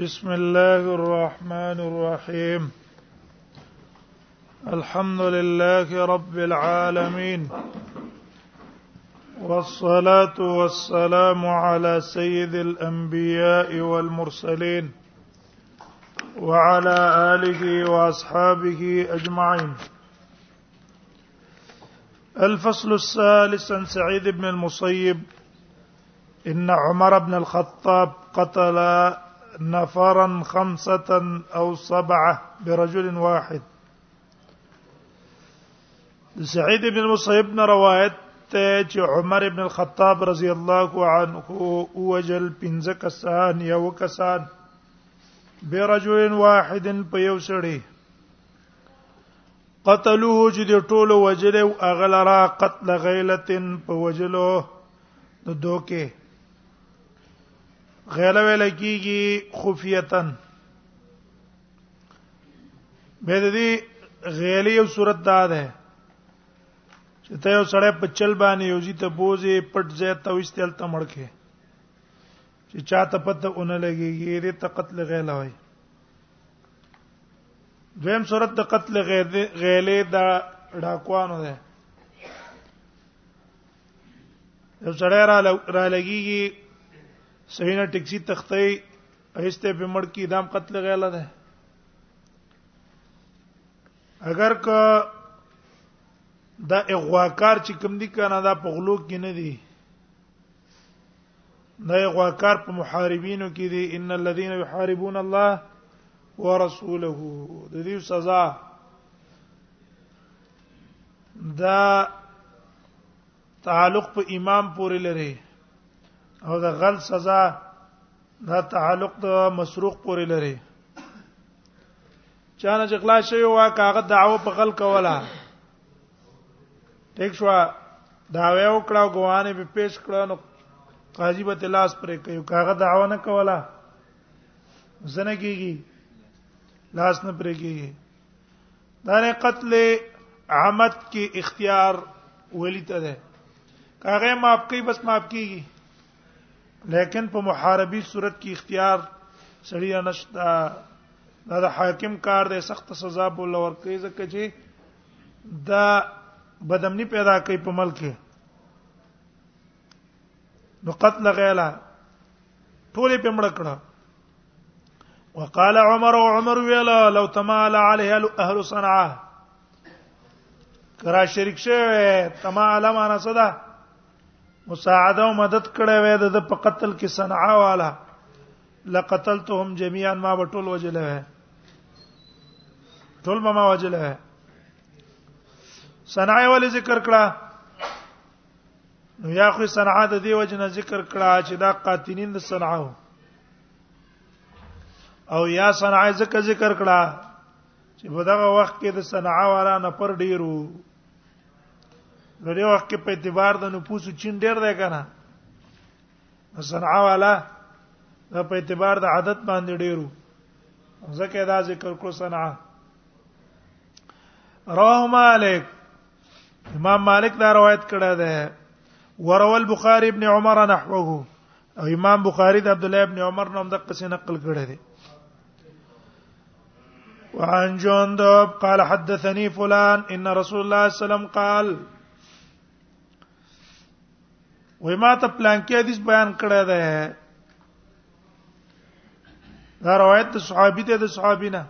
بسم الله الرحمن الرحيم الحمد لله رب العالمين والصلاه والسلام على سيد الانبياء والمرسلين وعلى اله واصحابه اجمعين الفصل الثالث عن سعيد بن المصيب ان عمر بن الخطاب قتل نفرا خمسه او سبعه برجل واحد سعید بن مصیب نه روایت ته چې عمر بن الخطاب رضی الله عنه وجل پنځه کسان یو کسان برجل واحد په یو سړی قتلوه چې د ټولو وجلو اغلرا قتل غیلتن په وجلو نو دوکه غیر ویل کیږي خفیتن به دې غیر یو صورت دا ده چې ته یو سړی په چل باندې یو ځی ته بوزي پټ ځای ته وستل ته مړکه چې چاته پته اون لګيږي دې ته قتل غیر وای دویم صورت د قتل غیر غیلې دا ډاکوانو ده یو سړی را را لګیږي صحیح نه ټیکسی تختې ایسته په مړ کې دام قتل غیلا ده اگر که دا اغواکار چې کوم دي کنه دا په غلو کې نه دي دا اغواکار په محاربینو کې دي ان الذين يحاربون الله ورسوله د دې سزا دا تعلق په امام پورې لري او د غل سزا دا تعلق د مسروق پورې لري چانه چې خلاص شوی وا کاغه دعوه په غل کوله ټیک شو دا ویو کړه غوانه به پیش کړه نو قاضي به تلاش پرې کوي کاغه دعوه نه کوله زنه کیږي لاس نه پرې کیږي دا نه قتل عمد کې اختیار ولی ته ده کاغه معاف کوي بس معاف کیږي لیکن په محاربي صورت کې اختیار سړی نشتا دا د حاکم کار دی سخت سزا بول ور کوي ځکه چې دا بدمنی پیدا کوي په ملک کې نو قتل غیلا ټوله په مړ کړه وقال عمر عمر ویلا لو تمال عليه اهل صنعاء کرا شریک شوی تمال معنا صدا مساعده او مدد کړه وې د په قتل کې صنعاء والا لقتلتهم جميعا ما بتول وجله ټول ما وجله صنعاء ولې ذکر کړه نو یا خو صنعا د دې وجنه ذکر کړه چې دا قاتلین د صنعا او یا صنعا ذکر ذکر کړه چې په دغه وخت کې د صنعا والا نه پر ډیرو نو دې وخت کې په اعتبار د نفوس چین ډیر دی کنه صنعا والا دا په اعتبار د عادت باندې ډیرو ځکه دا ذکر کړو صنعا رواه مالک امام مالک دا روایت کړه ده ورول بخاری ابن عمر نحوه او امام بخاری د عبد الله ابن عمر نوم دغه څه نقل کړی دی وعن جندب قال حدثني فلان ان رسول الله صلى الله عليه وسلم قال وما ته پلان کې حدیث بیان کړی دی دا روایت صحابي ته د صحابي نه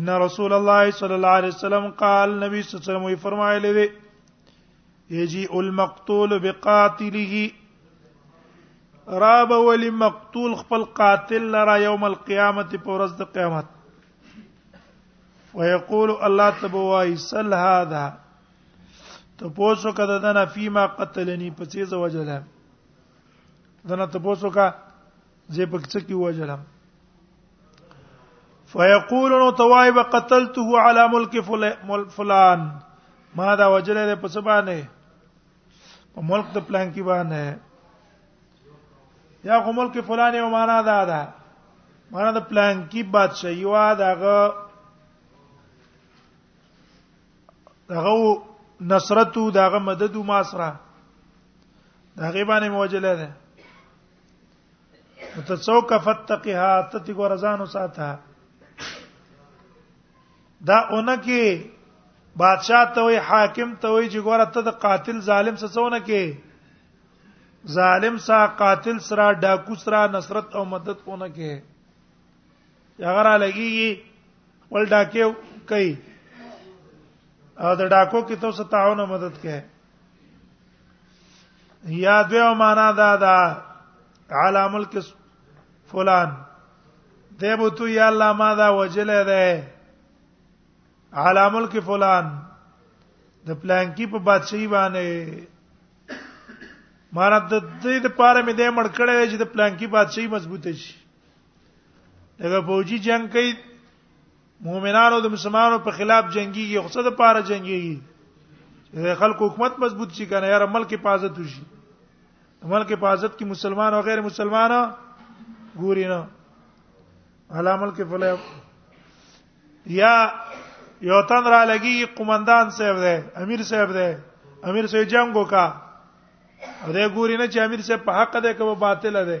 ان رسول الله صلی الله علیه وسلم قال نبی صلی الله علیه وسلم فرمایلی دی یجی المقتول بقاتله راب ولی مقتول خپل قاتل لرا یوم القیامت پر ورځ د قیامت ويقول الله تبوای سل هذا ته پوسو کده دنا فيما قتلني پچې زوجله دنا ته پوسو کا زه په څه کې وجلم فیقولون توایب قتلته علی ملک فلان ما دا وجل له پس باندې په ملک د پلان کې باندې یا کوم ملک فلان یو معنا دا ده معنا د پلان کې بادشاہي وا دغه دغه نصرت او دغه مدد او ماسره دغه باندې موجله ده ته څوک فتقها ته تی ګورزانو ساته دا اونکه بادشاہ ته وی حاکم ته وی چې ګوره ته د قاتل ظالم څه څونه کې ظالم سا قاتل سره ډاکو سره نصرت او مدد اونه کې هغه را لګي ول ډاکیو کوي او د ډاکو کې ته څه تعاون او مدد کوي یا دیو معنا دا دا علی ملک فلان دیو تو یا الله ما دا وجل ده علی ملک فلان د پلان کې په بادشاہي باندې مارا د دې د پاره مې د مړ کړې چې د پلان کې بادشاہي مضبوطه شي دغه فوجي جنگ کوي مؤمنانو د مسلمانانو په خلاف جنگيږي خو څه د پاره جنگيږي خلکو حکومت مضبوط شي کنه یاره ملک حفاظت وشي ملک حفاظت کې مسلمان او غیر مسلمان ګوري نه علا ملک فلا یا یو تن را لګي قومندان صاحب دی امیر صاحب دی امیر صاحب جنگو کا دا ګوري نه چې امیر صاحب په حق ده کوم باطل ده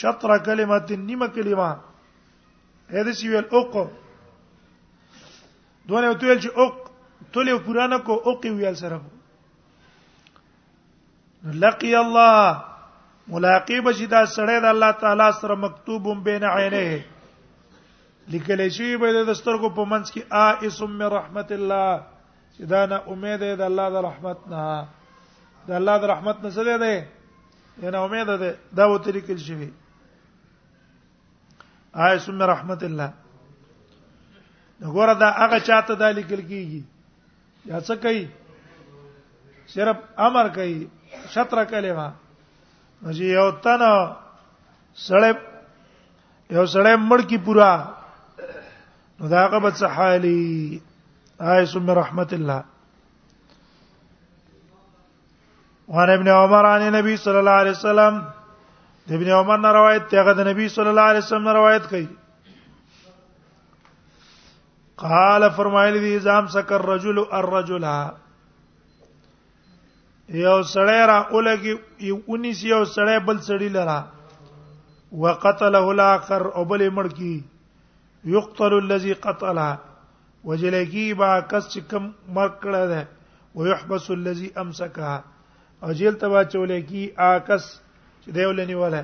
شطر کلمه نیمه کلمه هدا سی ویل اوق دونه یو تل چې اوق تل یو پورا نه کو اوق ویل سره لقي الله ملاقات بشي دا سړی د الله تعالی سره مکتوب بین عینه لیکل شي به د سترګو په منځ کې آ اسم من رحمت الله چې دا نه امید ده د الله د رحمت نه د الله د رحمت نه څه ده انا امید ده دا و تلکل شوی آی سم رحمت الله وګوره دا هغه چاته د لیکل کیږي یا څه کوي صرف امر کوي شطر کلمه چې یو تن سړی یو سړی مړ کی پورا نو دا هغه بد حالي آی سم رحمت الله وعن ابن عمر عن النبي صلى الله عليه وسلم د ابن عمر نه روایت ته غد نبی صلی الله علیه وسلم نه روایت کړي قال فرمایلی دي زام سکر رجل الرجل یو سړی را اولګي یو انیس یو سړی بل سړی لرا وقتله الاخر او بل مړ کی یقتل الذي قتله وجلکی با کس چې کم مرګ کړه ده ويحبس الذي امسكها او جیل تبا چولکی آکس چې دیو لنی ولا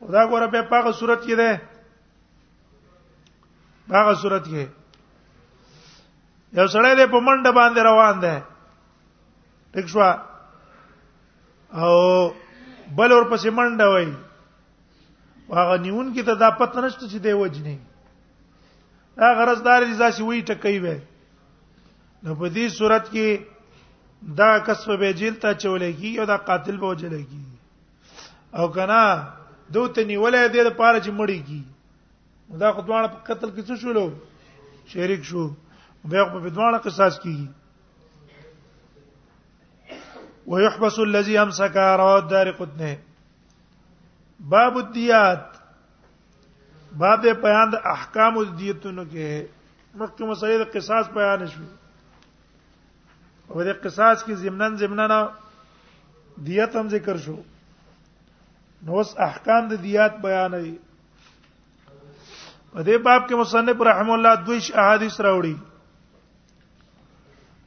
خدا ګوره په پاګه صورت کې ده پاګه صورت کې یو سړی دې په منډه باندې روان ده ټیک شو او بل ور پسې منډه وای هغه نیون کې ته دا پته نشته چې دی وجنی دا غرض دار دي ځاسي وی ټکې وي نو په دې صورت کې دا کسب به جیل ته چولې کی او دا قاتل به وجلې کی او کنا دوت نیولې دې لپاره چې مړی کی دا خو دواړه په قتل کې څه شولو شریک شو بیا په دواړه قصاص کیږي ويحبس الذي امسك رواه الدار قطنه باب الدیات باب بیان د احکام الدیتونو کې مخکې مسلې د قصاص بیان شو او د قصاص کې ضمنن ضمنن دیت هم ذکر شو نو اوس احکام د دیات بیان دي په دې باب کې مصنف رحم الله دوی احادیث راوړي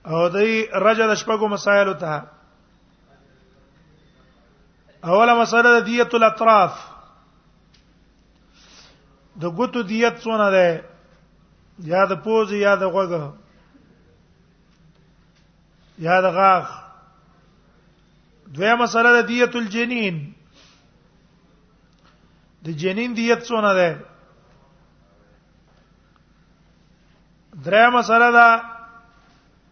او دای رجل شپږو مسائل ته اوله مسله د دیت الاطراف د ګوتو دیت څونه ده یا د پوز یا د غوګ یا د غاخ دویمه مسله د دیت الجنین د جنین دیت څونه ده درېمه مسله ده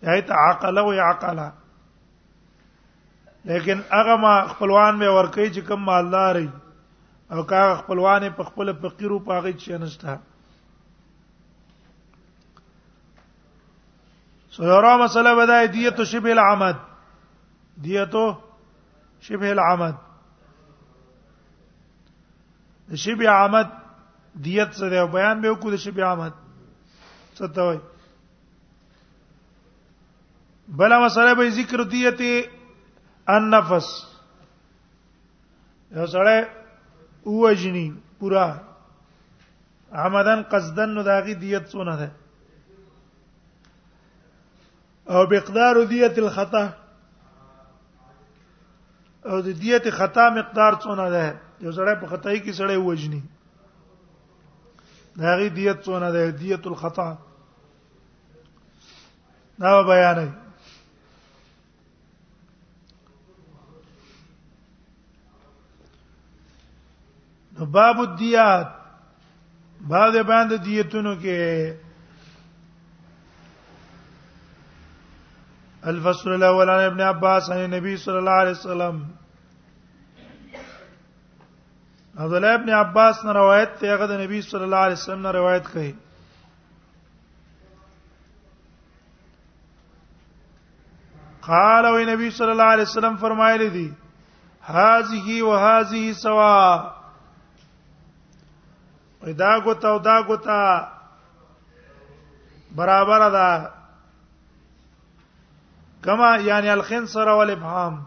چاهي ته عقل او عقل لیکن هغه ما خپلوان به ورکه چې کوم مالدار او کا خپلوان په خپل فقیرو پاغې چې نشته سره مسله بدای دیت شبه العمد دیت شبه العمد شبه عمد دیت سره بیان به وکړو د شبه عمد څه ته وایي بل مسله به ذکر دیته النفس یو سره اوجنی پورا عمدن قصدن نو داغي دیت څونه ده او بقدار دیت الخطا او د دیت خطا مقدار څونه ده یو سره په خدای کې سره وجنی دا غي دیت څونه ده دیت الخطا دا بیان دی نو باب الدیات باب د باندې دیتونو کې الفصل الاول عن ابن عباس عن النبي صلى الله عليه وسلم عبد الله ابن عباس نه روایت ته هغه د نبی صلی الله علیه وسلم نه روایت کړي قال او نبی صلی الله علیه وسلم فرمایلی دي هذه و هذه سوا دا ګوتا او دا ګوتا برابر ده کما یعنی الخنصر والابهام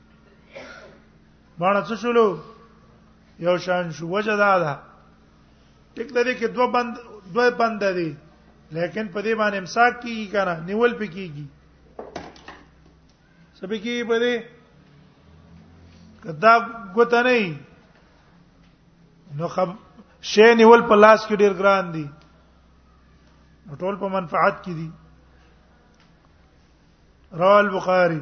باندې څه شولو یو شان شو وجه دا ده ټیک ده کې دوه بند دوه بند دي لیکن په دې باندې امساک کیږي کنه نیول پکېږي سبې کې په دې کدا ګوت نه نو خب شی نیول په لاس کې ډیر ګران دي ټول په منفعت کې دي رواه البخاري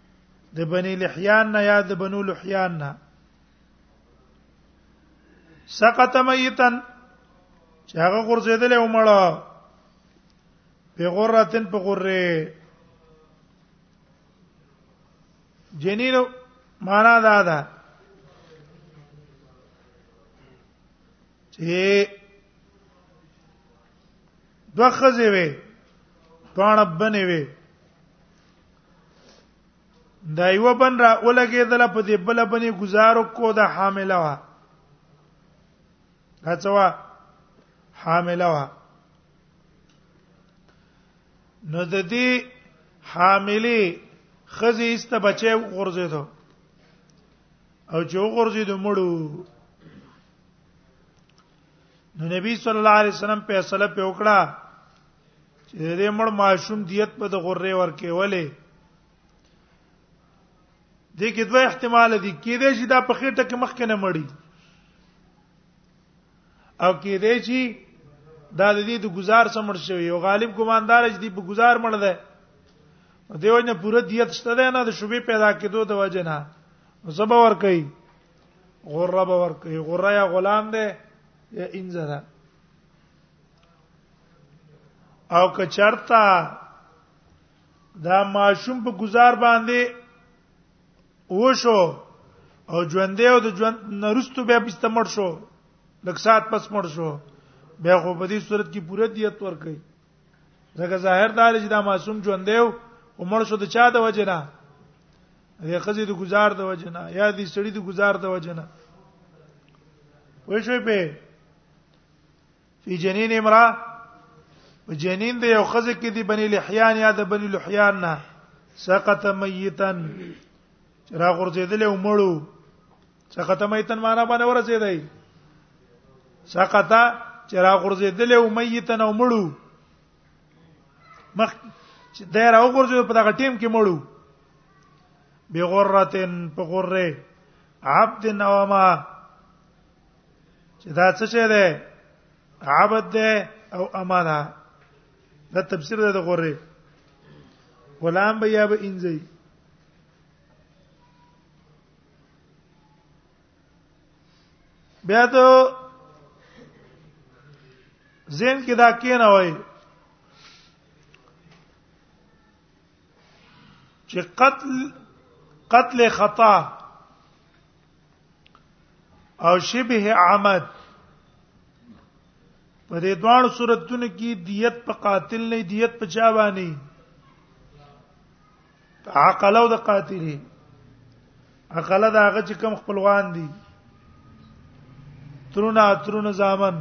د بني لحيان نه یا د بنو لحيان نه سقط میتن چې هغه غرزیدل او مړه په غرتن په غره جنین معنا دا ده چې دوه خزې وي پاڼه بنې وي دا یو بن را ولګېدل په دې بل بنې گزارو کو دا حامله وا هڅوا حامله وا نو د دې حاملې خزي است بچي غرزیدو او چې غرزیدو مړو نو نبی صلی الله علیه وسلم فیصله په وکړه چې دې مړ ماشوم دیت په د غره ورکه ولې دې کې دوه احتمال دي کې دې چې دا په خېټه کې مخ کې نه مړی او کې دې چې دا د دې د گزار سمړ شوی او غالب ګماندار چې دې په گزار مړ ده دیو نه پوره دیت شته ده نه د شوبې پیدا کېدو د وجه نه زبا ور کوي غره به ور کوي غره یا غلام ده یا انځره او که چرتا دا ماشوم په گزار باندې وشو او ژوندې او د ژوند نرستو بیا بستمړ شو لک سات پس مړ شو بیا خو په دې صورت کې پوره دیت ورکړي ځکه ظاهر دا چې دا معصوم ژوند دی او مړ شو د چا د وجه نه د خزې د گزار د وجه نه یا د سړي د گزار د وجه نه وښوي په فی جنین امرا په جنین د یو خزه کې دی بنی لحیان یا د بنی لحیان نه سقط میتن را غورځیدل او مړو سقط میتن معنا باندې ورسېدای سقط چې را غورځیدل او میتن او مړو مخ چې دا را غورځیدل په دغه ټیم کې مړو بغرتن په غره عبد نوما چې دا څه شه ده عبد ده او امانه دا تفسیر ده غوري غلام به یا به انځي بیا ته زین کې دا کې نه وای چې قتل قتل خطا او شبه عمد په دې دوه صورتونو کې دیت په قاتل نه دیت په چا باندې عقل او د قاتل عقل دا هغه چې کم خپلوان دي ترونه ترونه زامن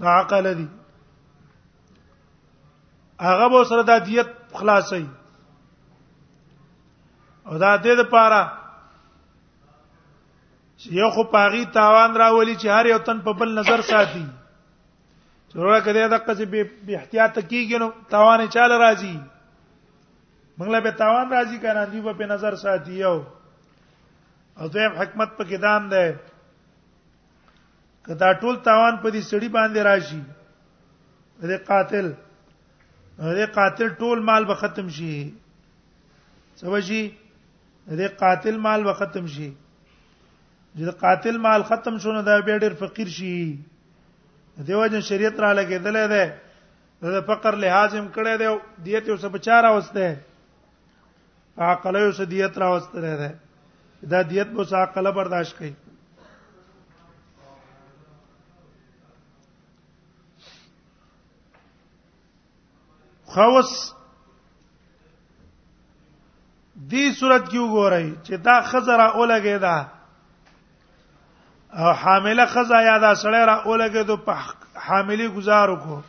دا عقل دي هغه به سره د دیت خلاصي او دا دې لپاره چې یو خو پاغي تاوان راولي چې هر یو تن په بل نظر ساتي ضرور کده دا قصې به احتیاط کیږي نو تاوان چاله راځي موږ له به تاوان راځي کنه دی په نظر ساتي یو او دویم حکمت په کې دام ده کدا ټول تاوان په دې سړي باندې راشي دې قاتل دې قاتل ټول مال به ختم شي سمجي دې قاتل مال به ختم شي چې قاتل مال ختم شونه دا به ډېر فقیر شي دیو جن شریعت را لګیدلې ده د فقر لحاظ هم کړی دی دیت یو څه بچاره وسته عقله یو سدیت راوستل ده دا دیت مو عقله برداشت کړي خوس دی صورت کې وګورئ چې دا خزره اولګه ده او حامله خزا یا دا سړی را اولګه دو په حاملې گزار وکړو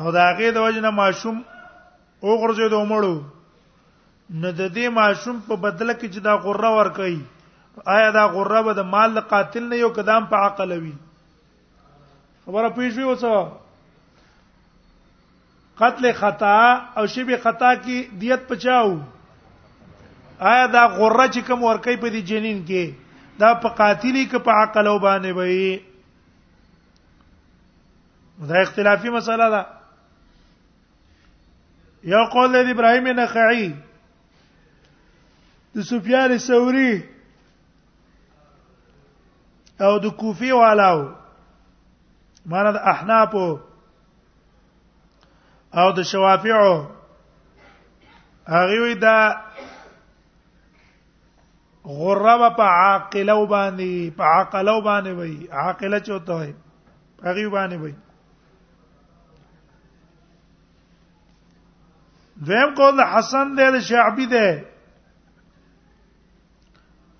او دا هغه د وجنه ماشوم او غرزه د عمرو نو د دې ماشوم په بدله کې چې دا غره ور کوي آیا دا غره به د مال قاتل نه یو قدم په عقل وي خبره پیښوي اوسه قتل خطا او شبي خطا کې دیت پچاو آیا دا غره چې کوم ور کوي په دې جنین کې دا په قاتلی کې په عقل او باندې وي دا اختلافي مسله ده یو قول د ابراهیم نخعی د سفیان ثوری او د کوفی والاو معنی د احناف او د شوافیعو هغه وی دا غره به په عاقله باندې په عقله باندې وای عاقله چوته وای هغه باندې وای دویم قول حسن دی د شعبی دی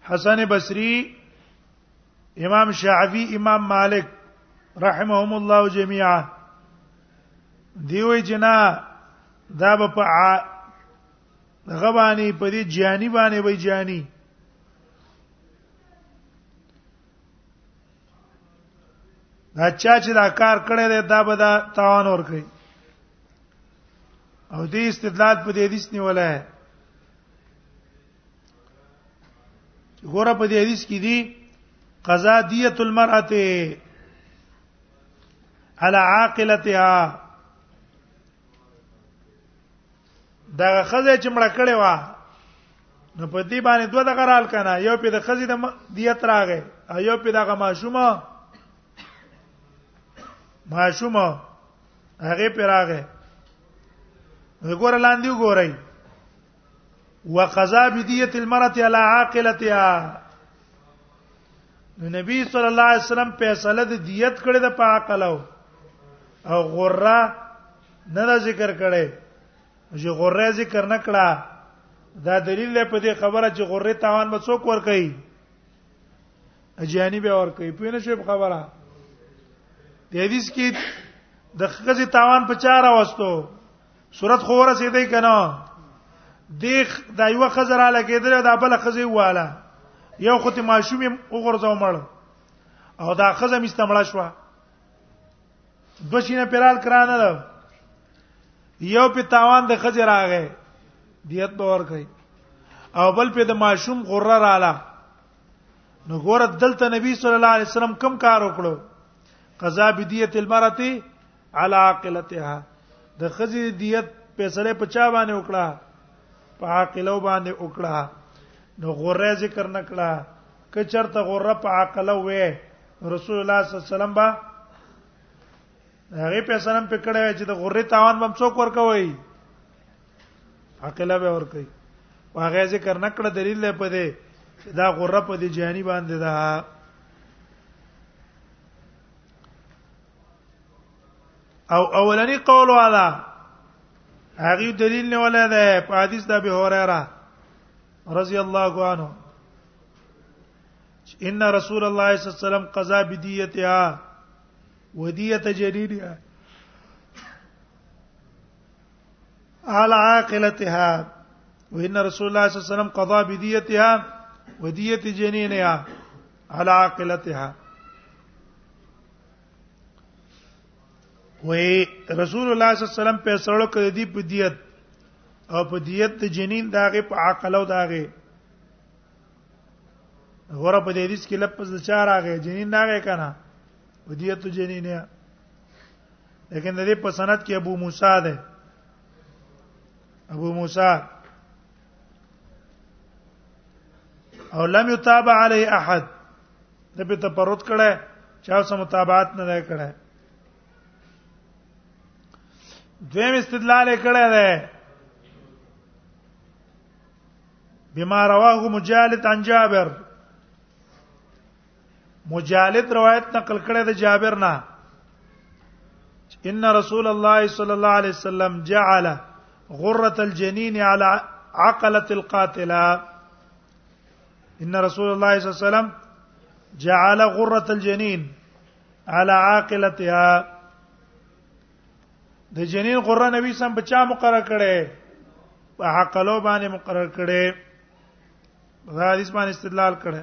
حسن بصری امام شعبی امام مالک رحمهم الله جميعا دیوې جنا دا په دغه باندې په دې جانی باندې وای جانی دا چا چې دا کار کړی دی دا به دا تاوان ور کوي او دې استدلال په دې حدیث نیولای دی ګوره په دې حدیث کې دي قضا دیت المرأه على عاقلتها دا خزه چې مړه کړې و نو په دې باندې دوه دغه رال کنه یو په د خزې د دیت راغې او یو په دغه ماشومه ماشومه هغه پر راغې وګوره لاندې وګورئ وقضا بدیه المرأه على عاقلتها نو نبی صلی الله علیه وسلم فیصله د دیت کړې د پاکلو او غره نه دا ذکر کړي چې غره ذکر نه کړه دا دلیل دی په دې خبره چې غره تاوان به څوک ور کوي اجانی به ور کوي په نه شي خبره د حدیث کې د خزي تاوان په چار واستو صورت خو ورسېدې کنه دیخ دا یو خزر علا کېدل دا بل خزي واله یو خو ته ماشوم وګرځاو مړ او دا خزه مستمړه شوه دو شینه پرال کرانه ده یو په تاوان د خځه راغې دیت به ور کوي او بل په د ماشوم غره رااله نو ګوره دلته نبی صلی الله علیه وسلم کم کار وکړو قضا بدیت المرته علی عاقلتها د خزی دیت فیصله په چا باندې وکړه په عاقلو باندې وکړه نو غره ذکر نکړه که چرته غره په عاقلو وې رسول الله صلی الله علیه وسلم با هغه په سلام په کړه چې د غره تاوان بم څوک ورکوي عقله به ورکوي واغه ذکر نکړه دلیل له پدې دا غره په دې جهانی باندې ده او اولنی قول والا هغه دلیل نه ولا ده په حدیث د ابي هريره رضی الله عنه ان رسول الله صلی الله علیه وسلم قضا بدیتها ودیه جدیدها على عاقلتها وان رسول الله صلی الله علیه وسلم قضا بدیتها ودیه جنینها على عاقلتها وې رسول الله صلی الله علیه وسلم په سره کې دی په دیت او په دیت د جنین داغه په عقل او داغه غره په دې حدیث کې لپس د چار راغی جنین راغی کنه ودیته جنین یا لیکن د دې په سند کې ابو موسی ده ابو موسی او لم یتابع علی احد د په تپرد کړه چا سم متابعت نه ده کړه دویم استدلال کړه ده بما رواه مجالد عن جابر مجالد روایت نقل کړه ده جابر نه ان رسول الله صلى الله عليه وسلم جعل غره الجنين على عقله القاتله ان رسول الله صلى الله عليه وسلم جعل غره الجنين على عاقلتها د جنین غره نبی سم بچا مقرر کړي په حق لو باندې مقرر کړي دا حدیث باندې استدلال کړي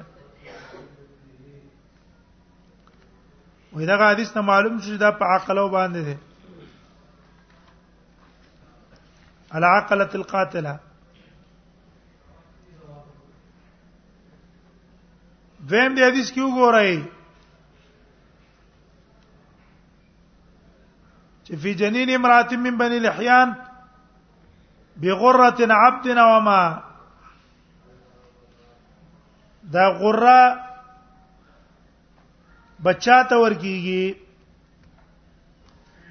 وې دا حدیث ته معلوم شو دا په عقل باندې دی العقله القاتله دویم دی حدیث کې وګورئ چې فی جنین امرات من بنی لحیان بغره عبد وما دا غره بچا ته ورکیږي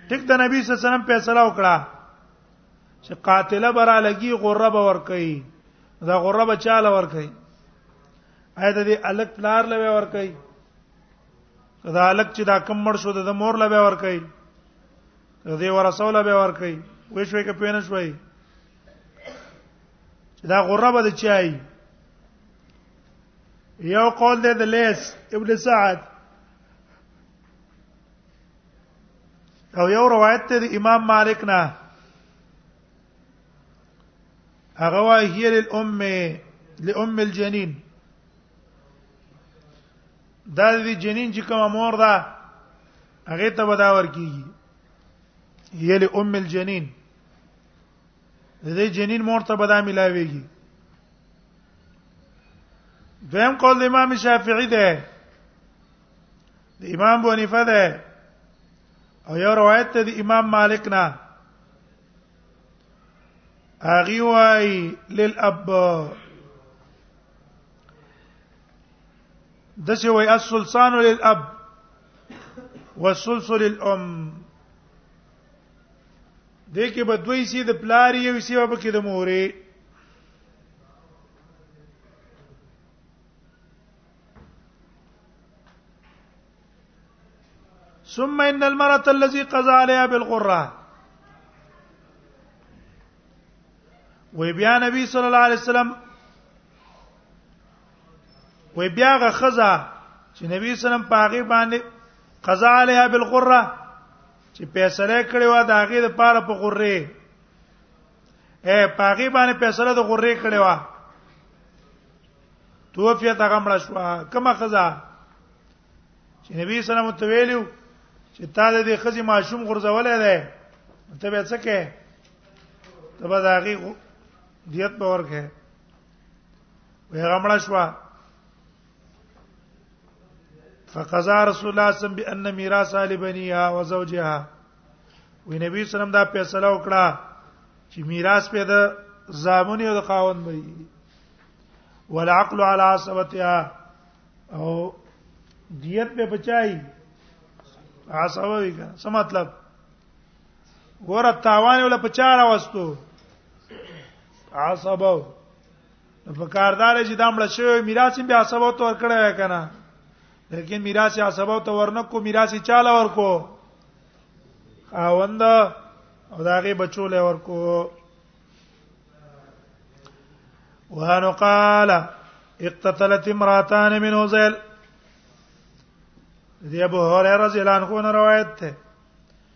ټیک د نبی صلی الله علیه وسلم فیصله وکړه چې قاتله برا لګي غره به ور کوي دا غره بچاله ور کوي اې د دې الک پلار لوي ور کوي دا الک چې دا کم مړ شو د مور لا به ور کوي د دې ورسول به ور کوي وې شوي کې پېنه شوي دا غره به چای یو قول دی د لیس ابن سعد او یو روایت ته د امام مالک نه هغه وايي هي للام لام الجنين دا د جنین چې کوم مور ده هغه ته بداور کیږي یلی ام الجنین د دې جنین مور ته بدا ملاويږي دویم قول امام شافعی ده د امام ابو حنیفه ده او یو روایت ته د امام مالک نه اغي وای للاب دسه وای السلطان للاب والسلسل للام دې کې به دوی سي د پلار یو سی به کې د مورې ثم ان المرأه الذي قضى عليها بالقرة وی بیا نبی صلی الله علیه وسلم وی بیا غ خزا چې نبی سلام پاغه باندې قضا علیها بالقره چې فیصله کړې و دا غي د پاره په غره اے پاغه باندې فیصله د غره کړې و توفیت هغه مړ شو کما خزا چې نبی سلام ته ویلو چې تا د دې خزي ماشوم غرزولې ده ته به څه کې ته به دا غي دیت به ورکه پیغمبر شوا فقضى رسول الله صلی الله علیه وسلم بان میراث ال بنیها و زوجها وی نبی صلی الله علیه وسلم دا فیصله وکړه چې میراث په د زامن او د خاوند وي والعقل على عصبتها او دیت به بچای عصبه وی څه مطلب ګوره تاوان ولا پچاره واستو عصبو په کاردار چې دا مړ شوی میراث به عصبو تور کړه کنه لیکن میراث عصبو ته ورنکو میراث چاله ورکو خاوند او داغه بچو له ورکو وانه قال اقتتلت امراتان من وزل دی ابو هريره رضی الله عنه روایت ده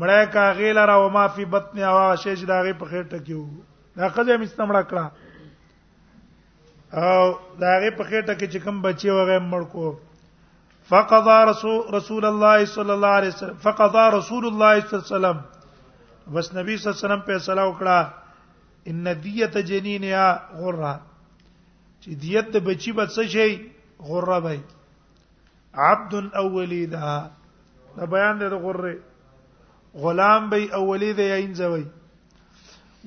مړه کا غیل را و ما فی بطن او شی چې داغه په خیر ټکیو دا قضې مې استمړه کړه او داغه په خیر ټکی چې کوم بچي وغه مړ کو فقضى رسول رسول الله صلی الله علیه وسلم فقضى رسول الله صلی الله علیه وسلم بس نبی صلی الله علیه وسلم په صلاح وکړه ان دیت جنینیا غره چې دیت بچی به څه شي غره به عبد اولی دا دا بیان د غره غلام به اولی د یین زوی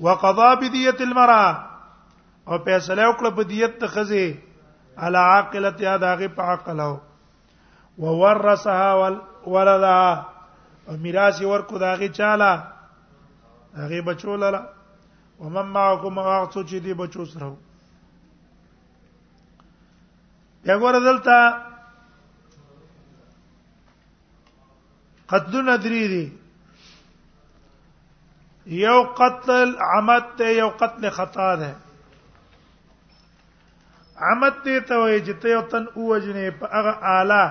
وقضا بدیت المرأه او فیصله وکړه په دیت ته خزه علی عاقلت یا داغه په عقل او وورثها ولدها او میراث ورکو داغه چاله هغه بچو لاله ومن معكم واغتو چې دی بچو سره یا ګور دلته قتلونه درې دي یو قتل عمد ته یو قتل خطا ده عمد ته ته وایي چې ته یو تن اوجنې په هغه اعلی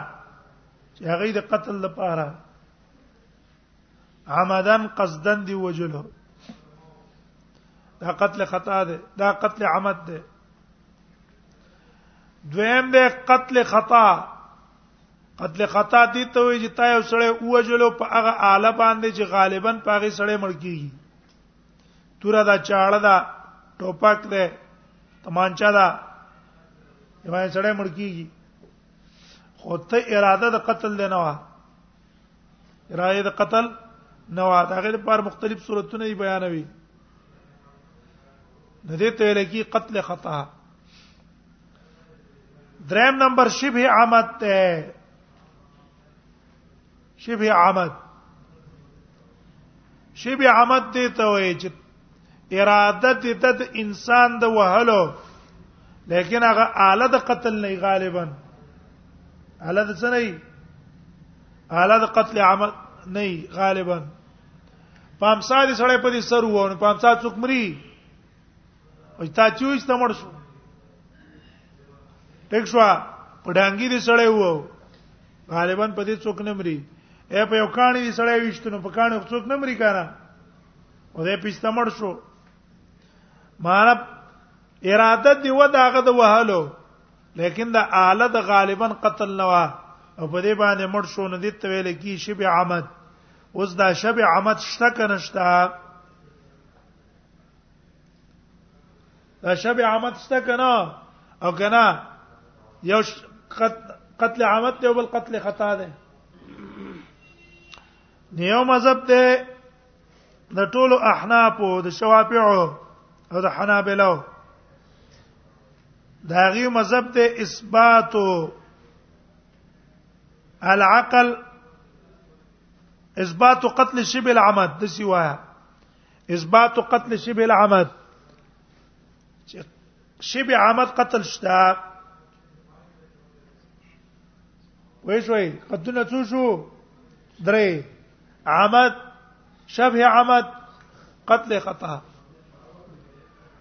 چې هغه د قتل لپاره عمدن قصدن دی وجلو دا قتل خطا ده دا قتل عمد ده دویم ده قتل خطا قتل خطا دي ته وي چې تا یو سړی اوجلو په هغه آله باندې چې غالبا په هغه سړی مړ کیږي توره دا چاړه دا ټوپک ده تمانچا دا یوه سړی مړ کیږي خو ته اراده د قتل دی نه وه اراده د قتل نو هغه لپاره مختلف صورتونه بیانوي د دې ته لکی قتل خطا دریم نمبر شبه عامت ته شبه عامت شبه عامت ته ته وایي چې اراده دې د انسان د وهلو لیکن هغه آله د قتل نه غالبا آله د څه نه آله د قتل عمل نه غالبا پامسا دې سړی په دې سر وو نو پامسا څوک مري او تا چې وښته مړ شو ټیک شو په ډانګي دې سړی وو غالبا په دې څوک نه مري اے په یو کاڼي دې سړی وښته نو په کاڼي څوک نه مري کاره او دې پښته مړ شو مانا اراده دی و داغه د وهلو لیکن دا اعلی د غالبا قتل نه وا او په دې باندې مړ شو نو دې ته ویل کی شب عمد اوس دا شب عمد شته کنه شته دا شب عمد شته کنه او کنه یو قتل عمد دی او بل قتل خطا دی نیو مذهب ته د ټولو احناف او د شوافیعو او د حنابلو دا غي مذهب ته اثبات العقل اثبات قتل شبه العمد د سی وایا اثبات قتل شبه العمد شبه عمد قتل شتا وای شوي قدونه څو شو درې عمد شبه عمد قتل خطا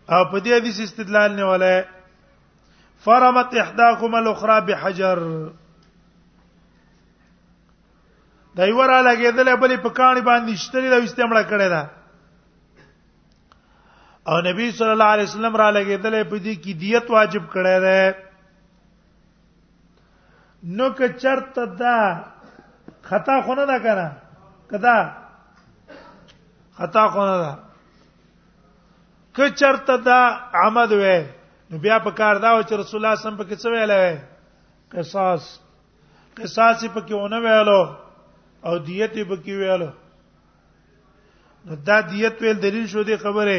او په دې حدیث استدلال نه ولای فرمت احداكم الاخرى بحجر دا یو را لګیدل بلې په کاڼي باندې شتري دا استعمال کړی دا او نبی صلی الله علیه وسلم را لګیدل په دې کې دیت واجب کړی دی نو که چرته دا خطا خو نه ده کنه کدا خطا خو نه ده که چرته دا عمد وې نو بیا په کار دا و چې رسول الله سم په کې څه ویل وې قصاص قصاص په کې ونه ویلو او دیت په کې ویلو نو دا دیت ویل دلیل شو دی خبره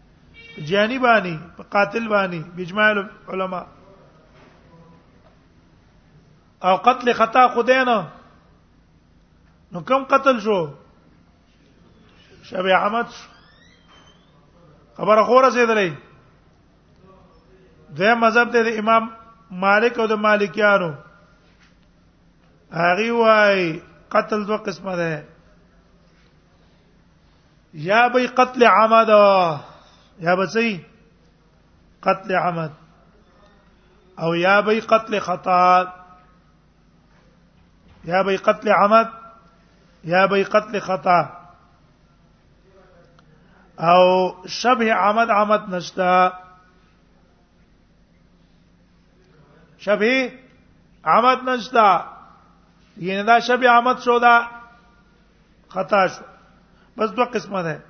جانی باندې په قاتل باندې بجماع العلماء او قتل خطا خدای نه نو کم قتل شو شبي احمد خبره خو رسیدلې دا مذهب د امام مالک او د مالکیانو هغه وای قتل دوه قسمه ده یا به قتل عمد یا به څه قتل عمد او یا به قتل خطا یا به قتل عمد یا به قتل خطا او شبه عمد عمد نشتا شبه عمد نشتا یعنی دا شبه عمد شو دا خطا شو بس دوه قسمه ده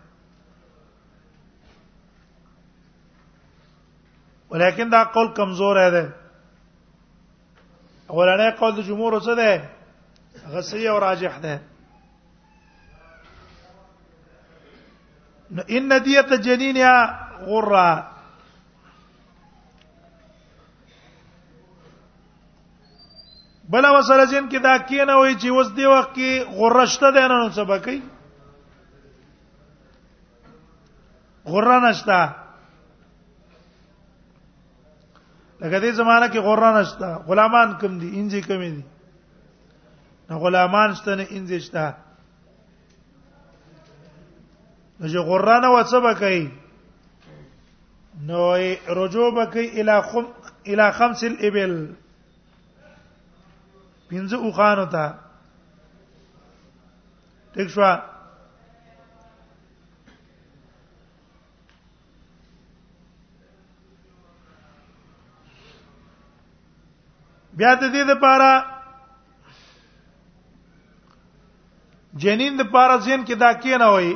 ولیکن دا قول کمزور دی اولنې قول د جمهور څه ده غسی او راجح ده نو ان دیت جنین یا غره بل وسره جن کې دا کینه وای چې اوس دی وخت کې غرشته ده نه څه بکی غره نشتا لکه دې زمانہ کې غره نشتا غلامان کم دي انځي کم دي نه غلامان شته نه انځي شته نو چې غره نه وڅبه کوي نو رجوع بکې الی خم الی خمس الابل پنځه اوخانو ته ټیک شو بیا د دې لپاره جنین د لپاره ځین کې دا کې نه وایي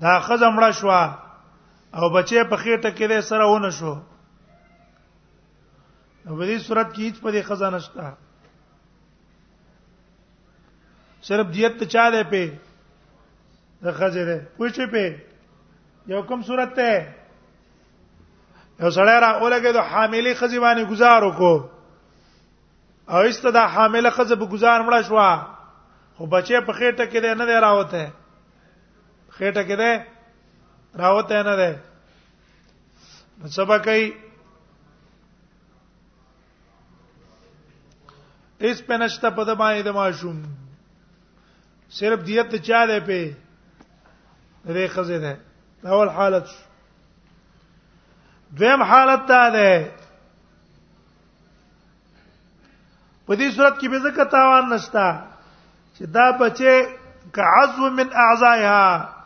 دا خزه مړه شو او بچي په خېټه کې ده سره ونه شو نو په دې صورت کې هیڅ په دې خزانه شته صرف دیت ته چا ده په د خزه ده پوښې په یو کوم صورت ته یو سړی را اولګه د حاملې خزې باندې گزار وکړو او است دا حامله خزه په گزار مړه شو خو بچي په خېټه کې نه دی راوته خېټه کې دی راوته نه دی نو سبا کوي اس په نشته په د باندې د ماشوم صرف دیت ته چا دی په دې خزه ده اول حالت دویم حالت دا ده په دې صورت کې به زکه تاوان نشتا چې دا بچي کعزو من اعضائها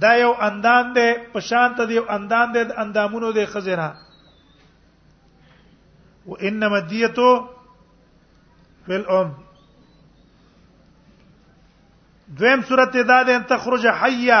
دا یو اندام دی په شان ته یو اندام دی د اندامونو د خزینه و انما دیتو فی الام دویم صورت دا ده ان تخرج حیا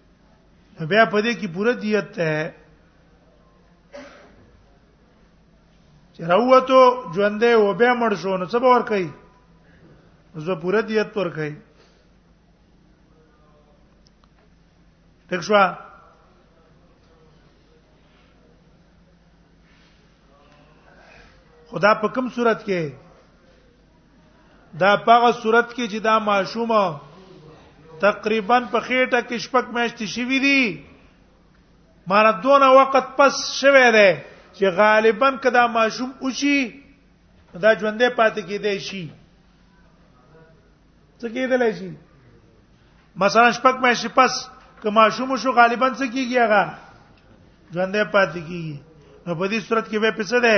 بیا په دې کې پوره دیت ته چې راوته ژوندې و به مړ شو نو څه به ور کوي زه پوره دیت ور کوي ټک شو خدا په کوم صورت کې دا پاغه صورت کې چې دا ماشوم تقریبا په خېټه کې شپږ میاشتې شوې دي مانه دون وخت پس شوه دی چې غالبا کدا ماشوم اوشي دا ژوندې پاتې کېدای شي څه کېدلای شي مثلا شپږ میاشتې پس که ماشوم شو غالبا څه کیږي هغه ژوندې پاتې کیږي نو په دې صورت کې به پڅه ده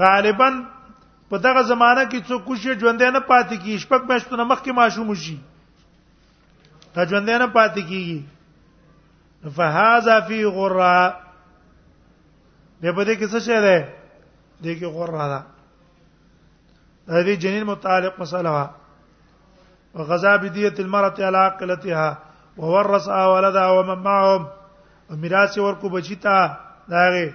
غالبا په دغه زمانہ کې څوک کوشي ژوند نه پاتې کی شپږ میاشتو نه مخکې ماشوم شي دا ژوند نه پاتې کیږي فهذا فی غرا به په دې کې څه شی ده دې کې غرا ده دا دې جنین متعلق مسله وا وغذا بدیه المرأه علی عقلتها وورث اولدها ومن معهم میراث ورکو بچی ته داغه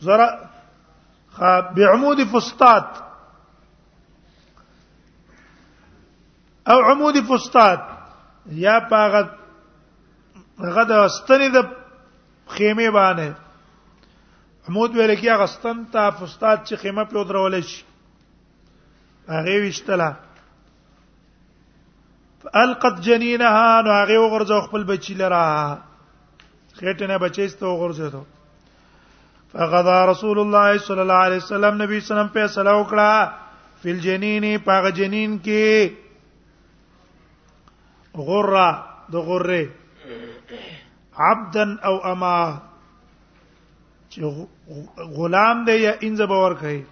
زرا بعمود فسطاط او عمود فسطاط یا پاغه غد استنی د خیمه باندې عمود ویل کی هغه ستن ته فسطاط چې خیمه په درول شي هغه وشتله القت جنینها نو هغه وغورځو خپل بچی لره خېټه نه بچیسته وغورځو فقضى رسول الله صلى الله عليه وسلم نبی صلی الله علیه وسلم فیصله وکړه فل جنین پاغه جنین کې غره د غره عبدا او اما چې غلام دی یا انځ باور کوي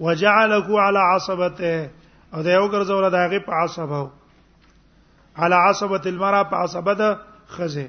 وجعله على عصبته او دا یو ګرځول دا غي په عصبه على عصبه المرأه په عصبه ده خزه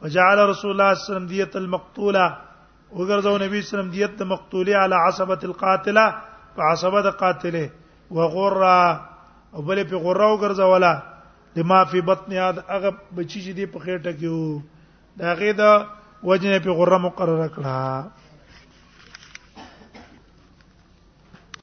فجعل رسول الله صلی الله علیه وسلم دیت المقتوله وګرځاو نبی صلی الله علیه وسلم دیت د مقتوله علی عصبه القاتله په عصبه د قاتله وغره او بل په غره وګرځاولا لما فی بطن یاد هغه بچی چې دی په خېټه کې وو دا غې دا وجنه په غره مقرره کړه